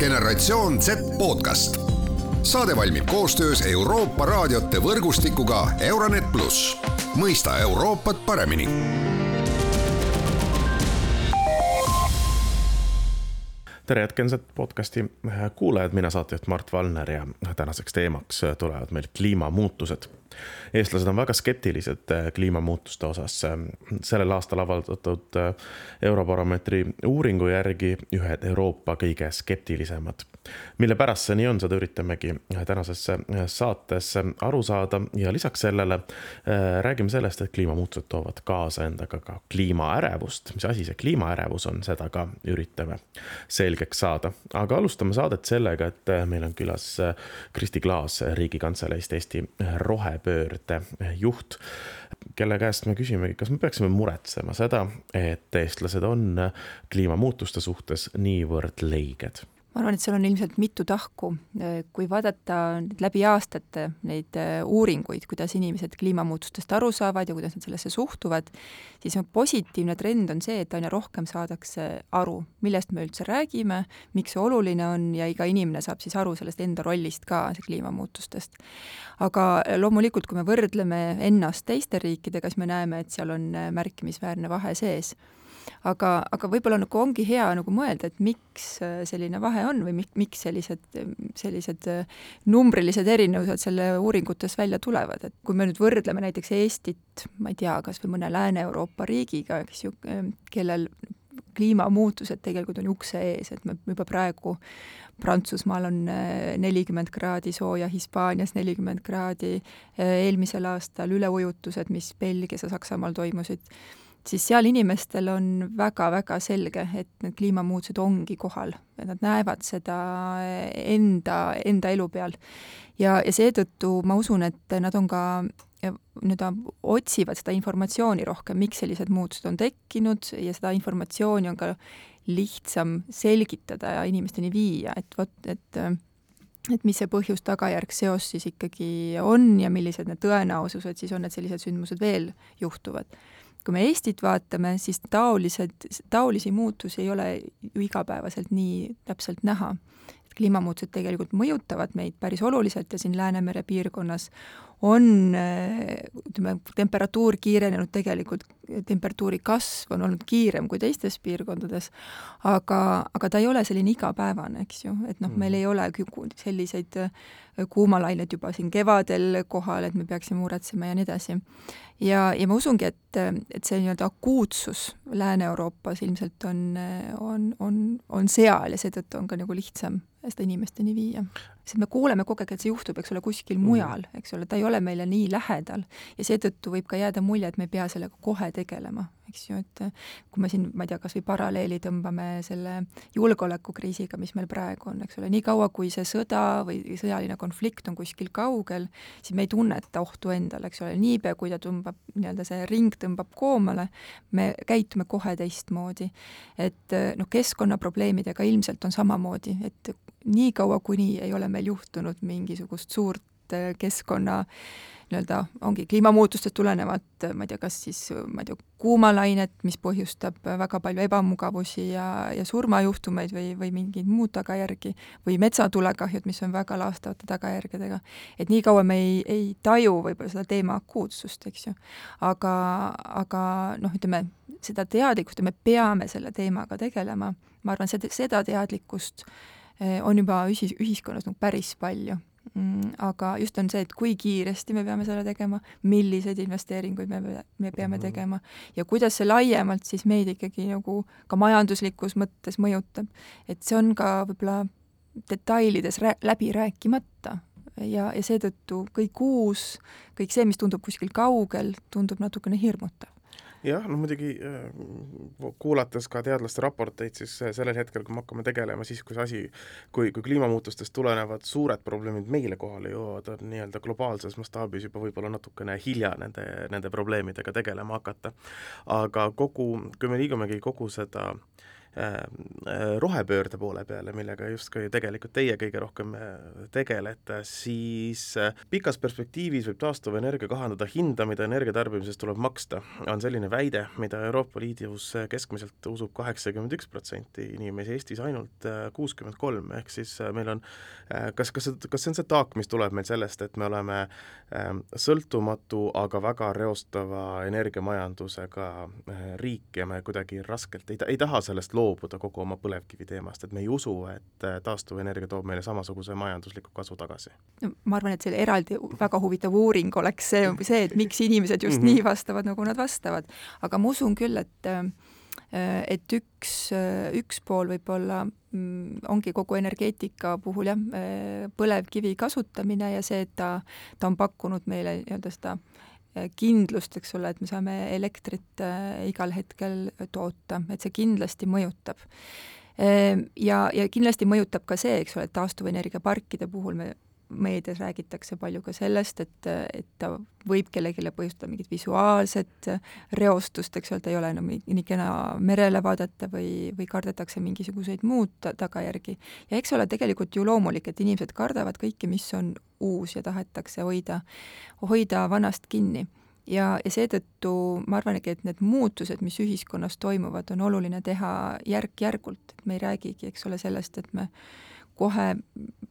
generatsioon Z podcast. saade valmib koostöös Euroopa raadiote võrgustikuga Euronet pluss, mõista Euroopat paremini. Tere, Jätkensed podcasti kuulajad, mina saatejuht Mart Valner ja tänaseks teemaks tulevad meil kliimamuutused eestlased on väga skeptilised äh, kliimamuutuste osas. sellel aastal avaldatud äh, Eurobaromeetri uuringu järgi ühed Euroopa kõige skeptilisemad. mille pärast see nii on, seda üritamegi tänases äh, saates aru saada ja lisaks sellele räägime sellest, et kliimamuutused toovad kaasa endaga ka kliimaärevust. mis asi see kliimaärevus on, seda ka üritame selgeks saada. aga alustame saadet sellega, et meil on külas Kristi Klaas Riigikantseleist Eesti rohepöörde rohepöörde juht, kelle käest me küsimegi, kas me peaksime muretsema seda, et eestlased on kliimamuutuste suhtes niivõrd leiged ma arvan, et seal on ilmselt mitu tahku. kui vaadata läbi aastate neid äh, uuringuid, kuidas inimesed kliimamuutustest aru saavad ja kuidas nad sellesse suhtuvad, siis on positiivne trend on see, et aina rohkem saadakse aru, millest me üldse räägime, miks see oluline on ja iga inimene saab siis aru sellest enda rollist ka kliimamuutustest. aga loomulikult, kui me võrdleme ennast teiste riikidega, siis me näeme, et seal on äh, märkimisväärne vahe sees aga, aga võib-olla nagu ongi hea nagu mõelda, et miks äh, selline vahe on või mik-, miks sellised, sellised äh, numbrilised erinevused selle uuringutes välja tulevad, et kui me nüüd võrdleme näiteks Eestit, ma ei tea, kas või mõne Lääne-Euroopa riigiga, eks ju, kellel kliimamuutused tegelikult on ukse ees, et me juba praegu Prantsusmaal on äh, nelikümmend kraadi sooja, Hispaanias nelikümmend kraadi, eelmisel aastal üleujutused, mis Belgias ja Saksamaal toimusid siis seal inimestel on väga-väga selge, et need kliimamuutused ongi kohal, et nad näevad seda enda, enda elu peal. ja, ja seetõttu ma usun, et nad on ka nii-öelda otsivad seda informatsiooni rohkem, miks sellised muutused on tekkinud ja seda informatsiooni on ka lihtsam selgitada ja inimesteni viia, et vot, et et mis see põhjus-tagajärg seos siis ikkagi on ja millised need tõenäosused siis on, et sellised sündmused veel juhtuvad kui me Eestit vaatame, siis taolised, taolisi muutusi ei ole ju igapäevaselt nii täpselt näha. kliimamuutused tegelikult mõjutavad meid päris oluliselt ja siin Läänemere piirkonnas on ütleme, temperatuur kiirenenud tegelikult, temperatuuri kasv on olnud kiirem kui teistes piirkondades, aga, aga ta ei ole selline igapäevane, eks ju, et noh, meil mm. ei ole selliseid kuumalained juba siin kevadel kohal, et me peaksime muretsema ja nii edasi. ja, ja ma usungi, et, et see nii-öelda akuutsus Lääne-Euroopas ilmselt on, on, on, on seal ja seetõttu on ka nagu lihtsam seda inimesteni viia. Sest me kuuleme kogu aeg, et see juhtub, eks ole, kuskil mm. mujal, eks ole, ta ei ole meile nii lähedal ja seetõttu võib ka jääda mulje, et me ei pea sellega kohe tegelema, eks ju, et kui me siin, ma ei tea, kas või paralleeli tõmbame selle julgeolekukriisiga, mis meil praegu on, eks ole, niikaua kui see sõda või sõjaline konflikt on kuskil kaugel, siis me ei tunneta ohtu endale, eks ole, niipea kui ta tõmbab, nii-öelda see ring tõmbab koomale, me käitume kohe teistmoodi. et noh, keskkonnaprobleemidega ilmselt on samamoodi, et niikaua, kuni ei ole meil juhtunud mingisugust suurt äh, keskkonna nii-öelda ongi kliimamuutustest tulenevalt, ma ei tea, kas siis ma ei tea, kuumalainet, mis põhjustab väga palju ebamugavusi ja, ja surmajuhtumeid või, või mingeid muud tagajärgi, või metsatulekahjud, mis on väga laastavate tagajärgedega. et niikaua me ei, ei taju võib-olla seda teema akuutsust, eks ju. aga, aga noh, ütleme, seda teadlikkust ja me peame selle teemaga tegelema, ma arvan, seda, seda teadlikkust Eh, on juba ühis, ühiskonnas nagu päris palju mm,. aga just on see, et kui kiiresti me peame selle tegema, milliseid investeeringuid me, me peame mhm. tegema ja kuidas see laiemalt siis meid ikkagi nagu ka majanduslikus mõttes mõjutab. et see on ka võib-olla detailides rää-, läbi rääkimata ja, ja seetõttu kõik uus, kõik see, mis tundub kuskil kaugel, tundub natukene hirmutav jah, no muidugi äh, kuulates ka teadlaste raporteid, siis sellel hetkel, kui me hakkame tegelema, siis kui see asi, kui, kui kliimamuutustest tulenevad suured probleemid meile kohale jõuavad, on nii-öelda globaalses mastaabis juba võib-olla natukene hilja nende, nende probleemidega tegelema hakata. aga kogu, kui me liigumegi kogu seda rohepöörde poole peale, millega justkui tegelikult teie kõige rohkem tegelete, siis pikas perspektiivis võib taastuvenergia kahandada hinda, mida energia tarbimisest tuleb maksta, on selline väide, mida Euroopa Liidus keskmiselt usub kaheksakümmend üks protsenti inimesi, Eestis ainult kuuskümmend kolm, ehk siis meil on kas, kas, kas see on see taak, mis tuleb meil sellest, et me oleme sõltumatu, aga väga reostava energiamajandusega riik ja me kuidagi raskelt ei, ei taha sellest loobuda kogu oma põlevkivi teemast, et me ei usu, et äh, taastuvenergia toob meile samasuguse majandusliku kasu tagasi. ma arvan, et selle eraldi väga huvitav uuring oleks see, see, et miks inimesed just mm -hmm. nii vastavad, nagu nad vastavad. aga ma usun küll, et äh, et üks, üks pool võib-olla mm, ongi kogu energeetika puhul jah, põlevkivi kasutamine ja see, et ta, ta on pakkunud meile nii-öelda seda Äh, kindlust, eks ole, et me saame elektrit äh, igal hetkel toota, et see kindlasti mõjutab. Ehm, ja, ja kindlasti mõjutab ka see, eks ole, et taastuvenergiaparkide puhul me meedias räägitakse palju ka sellest, et, et ta võib kellelegi põhjustada mingit visuaalset reostust, eks ole, ta ei ole enam nii, nii kena merele vaadata või, või kardetakse mingisuguseid muud tagajärgi. ja eks ole tegelikult ju loomulik, et inimesed kardavad kõike, mis on uus ja tahetakse hoida, hoida vanast kinni. ja, ja seetõttu ma arvangi, et need muutused, mis ühiskonnas toimuvad, on oluline teha järk-järgult, et me ei räägigi, eks ole, sellest, et me kohe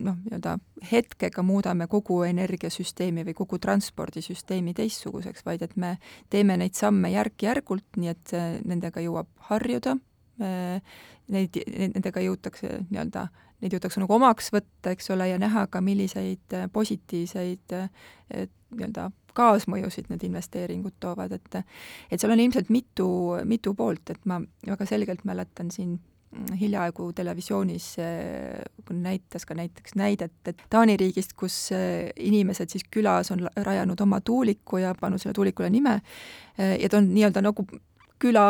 noh, nii-öelda hetkega muudame kogu energiasüsteemi või kogu transpordisüsteemi teistsuguseks, vaid et me teeme neid samme järk-järgult, nii et nendega jõuab harjuda, neid, nendega jõutakse nii-öelda neid jõutakse nagu omaks võtta, eks ole, ja näha ka, milliseid positiivseid äh, nii-öelda kaasmõjusid need investeeringud toovad, et et seal on ilmselt mitu, mitu poolt, et ma väga selgelt mäletan siin hiljaaegu televisioonis äh, näitas ka näiteks näidet, et Taani riigist, kus inimesed siis külas on rajanud oma tuuliku ja pannud selle tuulikule nime ja ta on nii-öelda nagu küla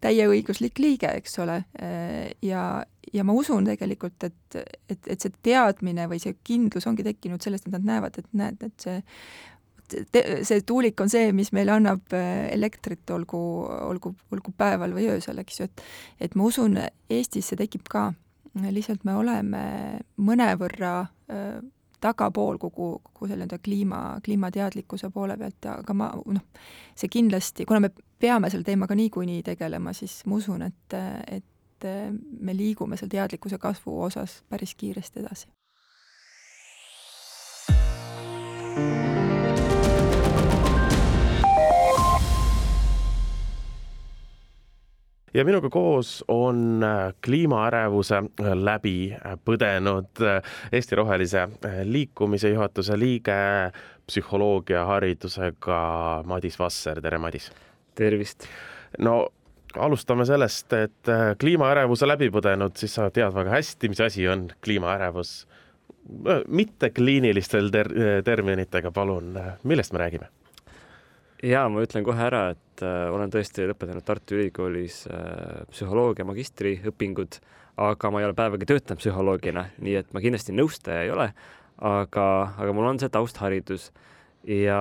täieõiguslik liige, eks ole, ja, ja ma usun tegelikult, et, et, et see teadmine või see kindlus ongi tekkinud sellest, et nad näevad, et näed, et see te, see tuulik on see, mis meile annab elektrit, olgu, olgu, olgu päeval või öösel, eks ju, et et ma usun, Eestis see tekib ka, lihtsalt me oleme mõnevõrra äh, tagapool kogu, kogu selle nii-öelda kliima, kliimateadlikkuse poole pealt aga ma noh, see kindlasti, kuna me peame selle teemaga niikuinii tegelema, siis ma usun, et, et me liigume seal teadlikkuse kasvu osas päris kiiresti edasi. Ja minuga koos on äh, kliimaärevuse äh, läbi äh, põdenud Eesti Rohelise Liikumise juhatuse liige, psühholoogiaharidusega Madis Vasser, tere Madis! tervist! no alustame sellest, et kliimaärevuse läbi põdenud, siis sa tead väga hästi, mis asi on kliimaärevus. mitte kliinilistel ter-, terminitega, palun, millest me räägime? ja ma ütlen kohe ära, et äh, olen tõesti lõpetanud Tartu Ülikoolis äh, psühholoogia magistriõpingud, aga ma ei ole päevagi töötanud psühholoogina, nii et ma kindlasti nõustaja ei ole, aga, aga mul on see taustharidus. Ja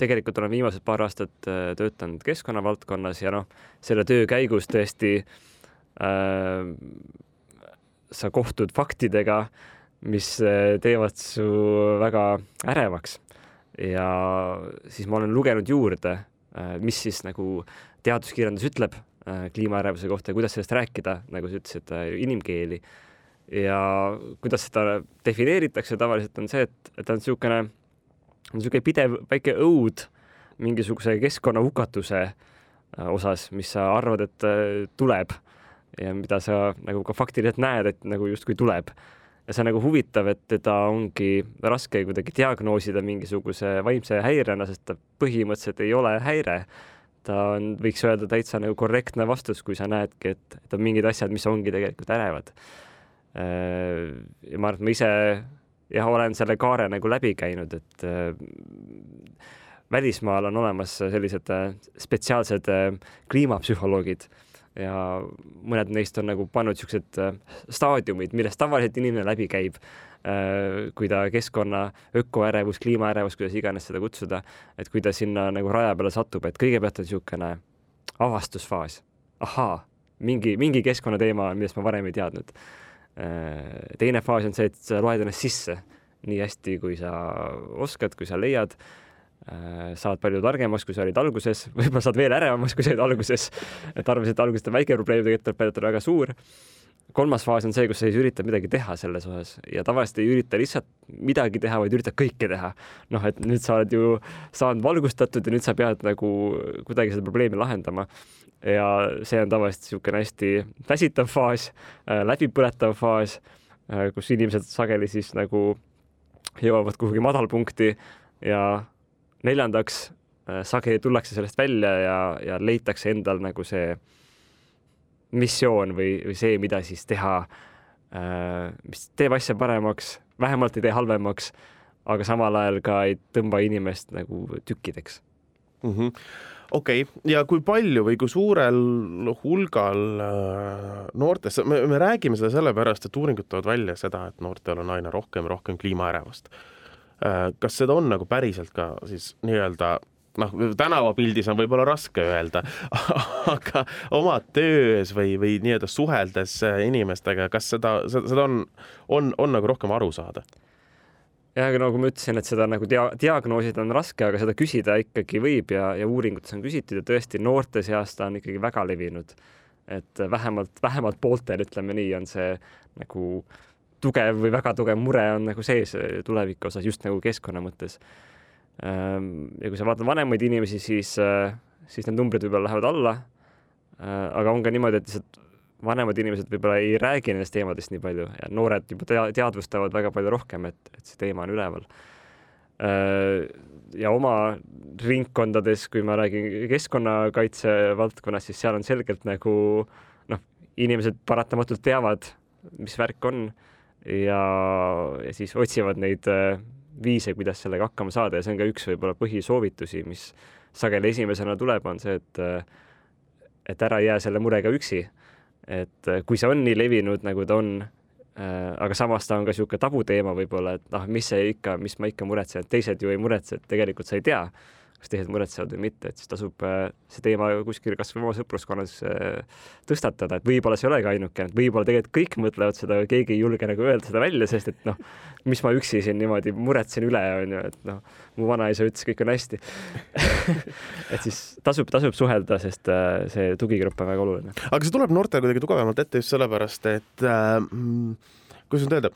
tegelikult olen viimased paar aastat äh, töötanud keskkonnavaldkonnas ja noh, selle töö käigus tõesti äh, sa kohtud faktidega, mis teevad su väga ärevaks. Ja siis ma olen lugenud juurde, mis siis nagu teaduskirjandus ütleb äh, kliimaärevuse kohta ja kuidas sellest rääkida, nagu sa ütlesid, äh, inimkeeli. ja kuidas seda defineeritakse tavaliselt on see, et, et ta on niisugune, niisugune pidev väike õud mingisuguse keskkonna hukatuse osas, mis sa arvad, et tuleb ja mida sa nagu ka faktiliselt näed, et nagu justkui tuleb ja see on nagu huvitav, et teda ongi raske kuidagi diagnoosida mingisuguse vaimse häirena, sest ta põhimõtteliselt ei ole häire. ta on, võiks öelda täitsa nagu korrektne vastus, kui sa näedki, et, et on mingid asjad, mis ongi tegelikult ärevad. Äh, ja ma arvan, et ma ise jah, olen selle kaare nagu läbi käinud, et äh, välismaal on olemas sellised äh, spetsiaalsed kliimapsühholoogid ja mõned neist on nagu pannud niisugused äh, staadiumid, millest tavaliselt inimene läbi käib, äh, kui ta keskkonna ökoärevus, kliimaärevus, kuidas iganes seda kutsuda, et kui ta sinna nagu raja peale satub, et kõigepealt on niisugune avastusfaas, ahaa, mingi, mingi keskkonnateema, millest ma varem ei teadnud. teine faas on see, et sa loed ennast sisse nii hästi, kui sa oskad, kui sa leiad saad palju targemaks, kui sa olid alguses, võib-olla saad veel ärevamaks, kui sa olid alguses. et arvasid, et alguses on väike probleem, tegelikult tuleb välja, et on väga suur kolmas faas on see, kus sa siis üritad midagi teha selles osas ja tavaliselt ei ürita lihtsalt midagi teha, vaid üritad kõike teha. noh, et nüüd sa oled ju saanud valgustatud ja nüüd sa pead nagu kuidagi seda probleemi lahendama. ja see on tavaliselt niisugune hästi väsitav faas äh,, läbipõletav faas äh,, kus inimesed sageli siis nagu jõuavad kuhugi madalpunkti ja neljandaks äh, sageli tullakse sellest välja ja, ja leitakse endal nagu see missioon või, või see, mida siis teha, äh, mis teeb asja paremaks, vähemalt ei tee halvemaks, aga samal ajal ka ei tõmba inimest nagu tükkideks mm. -hmm okei okay., ja kui palju või kui suurel hulgal äh, noortest, me, me räägime seda sellepärast, et uuringud toovad välja seda, et noortel on aina rohkem, rohkem kliimaärevust. Äh, kas seda on nagu päriselt ka siis nii-öelda noh, tänavapildis on võib-olla raske öelda, aga oma töös või, või nii-öelda suheldes inimestega, kas seda, seda on, on, on nagu rohkem aru saada? jah, aga nagu ma ütlesin, et seda nagu dia-, diagnoosida on raske, aga seda küsida ikkagi võib ja, ja uuringutes on küsitud ja tõesti noorte seas ta on ikkagi väga levinud. et vähemalt, vähemalt pooltel, ütleme nii, on see nagu tugev või väga tugev mure on nagu sees tuleviku osas just nagu keskkonna mõttes Ehm, ja kui sa vaatad vanemaid inimesi, siis, äh, siis need numbrid võib-olla lähevad alla. Äh, aga on ka niimoodi, et lihtsalt vanemad inimesed võib-olla ei räägi nendest teemadest nii palju ja noored juba teadvustavad väga palju rohkem, et, et see teema on üleval. Äh, ja oma ringkondades, kui ma räägin keskkonnakaitse valdkonnas, siis seal on selgelt nagu noh, inimesed paratamatult teavad, mis värk on ja, ja siis otsivad neid viise, kuidas sellega hakkama saada ja see on ka üks võib-olla põhisoovitusi, mis sageli esimesena tuleb, on see, et et ära jää selle murega üksi. et kui see on nii levinud, nagu ta on äh,, aga samas ta on ka niisugune tabuteema võib-olla, et noh, mis see ikka, mis ma ikka muretsen, et teised ju ei muretse, et tegelikult sa ei tea kas teised muretsevad või mitte, et siis tasub äh, see teema kuskil kas või oma sõpruskonnas äh, tõstatada, et võib-olla see ei olegi ainukene, et võib-olla tegelikult kõik mõtlevad seda, aga keegi ei julge nagu öelda seda välja, sest et noh, mis ma üksi siin niimoodi muretsen üle, on ju, et noh, mu vanaisa ütles, kõik on hästi et siis tasub, tasub suhelda, sest äh, see tugigrupp on väga oluline. aga see tuleb noortele kuidagi tugevamalt ette just sellepärast, et äh, kuidas nüüd öelda,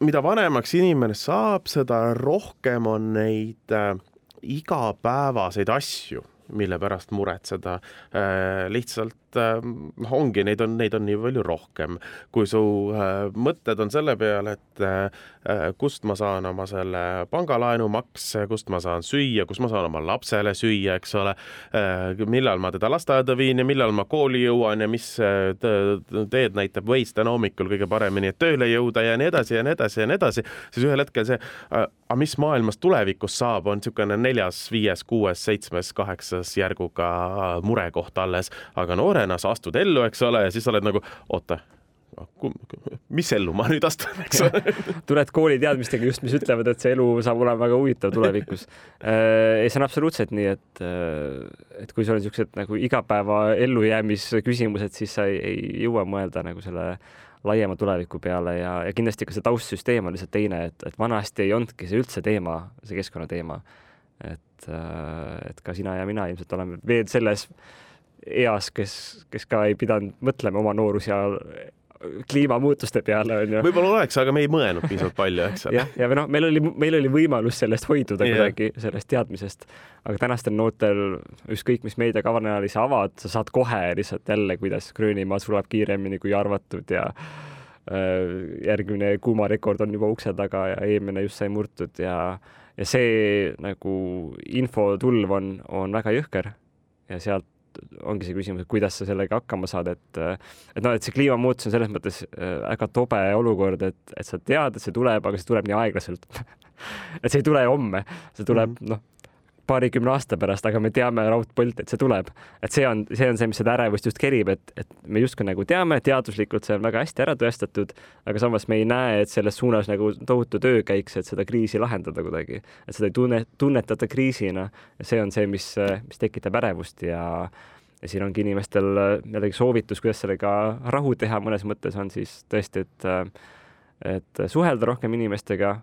mida vanemaks inimene saab, seda rohkem on neid äh, igapäevaseid asju, mille pärast muretseda. Äh, lihtsalt noh, ongi, neid on, neid on nii palju rohkem, kui su äh, mõtted on selle peale, et äh, kust ma saan oma selle pangalaenu makse, kust ma saan süüa, kus ma saan oma lapsele süüa, eks ole, millal ma teda lasteaeda viin ja millal ma kooli jõuan ja mis teed näitab Waze täna hommikul kõige paremini, et tööle jõuda ja nii edasi ja nii edasi ja nii edasi, siis ühel hetkel see, aga mis maailmas tulevikus saab, on niisugune neljas, viies, kuues, seitsmes, kaheksas järguga murekoht alles, aga noore noorena sa astud ellu, eks ole, ja siis sa oled nagu, oota, mis ellu ma nüüd astun, eks ole tuled kooli teadmistega just, mis ütlevad, et see elu saab olema väga huvitav tulevikus. Äh, ei, see on absoluutselt nii, et, äh, et kui sul on niisugused nagu igapäeva ellujäämisküsimused, siis sa ei, ei jõua mõelda nagu selle laiema tuleviku peale ja, ja kindlasti ka see taustsüsteem on lihtsalt teine, et, et vanasti ei olnudki see üldse teema, see keskkonnateema. et, äh, et ka sina ja mina ilmselt oleme veel selles eas, kes, kes ka ei pidanud mõtlema oma noorus ja kliimamuutuste peale onju. võib-olla oleks, aga me ei mõelnud piisavalt palju, eks ole. jah, ja või noh, meil oli, meil oli võimalus sellest hoiduda yeah. kuidagi, sellest teadmisest, aga tänastel noortel ükskõik mis meediakanali sa avad, sa saad kohe lihtsalt jälle, kuidas Gröönimaa sulab kiiremini kui arvatud ja äh, järgmine kuumarekord on juba ukse taga ja eelmine just sai murtud ja ja see nagu infotulv on, on väga jõhker ja sealt ongi see küsimus, et kuidas sa sellega hakkama saad, et et noh, et see kliimamuutus on selles mõttes äh, väga tobe olukord, et, et sa tead, et see tuleb, aga see tuleb nii aeglaselt et see ei tule homme, see tuleb mm -hmm. noh, paarikümne aasta pärast, aga me teame raudpolt, et see tuleb. et see on, see on see, mis seda ärevust just kerib, et, et me justkui nagu teame, teaduslikult see on väga hästi ära tõestatud, aga samas me ei näe, et selles suunas nagu tohutu töö käiks, et seda kriisi lahendada kuidagi. et seda ei tunne, tunnetata kriisina see on see, mis, mis tekitab ärevust ja ja siin ongi inimestel jällegi soovitus, kuidas sellega rahu teha, mõnes mõttes on siis tõesti, et et suhelda rohkem inimestega,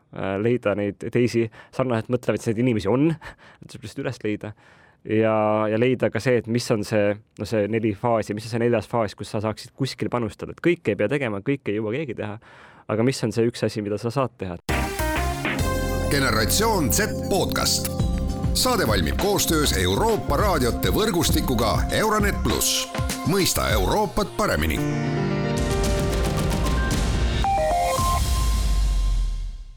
leida neid teisi sarnaselt mõtlevaid, neid inimesi on, et tuleb lihtsalt üles leida ja, ja leida ka see, et mis on see, no see neli faasi, mis on see neljas faas, kus sa saaksid kuskil panustada, et kõike ei pea tegema, kõike ei jõua keegi teha. aga mis on see üks asi, mida sa saad teha? generatsioon Z podcast. saade valmib koostöös Euroopa raadiote võrgustikuga Euronet pluss, mõista Euroopat paremini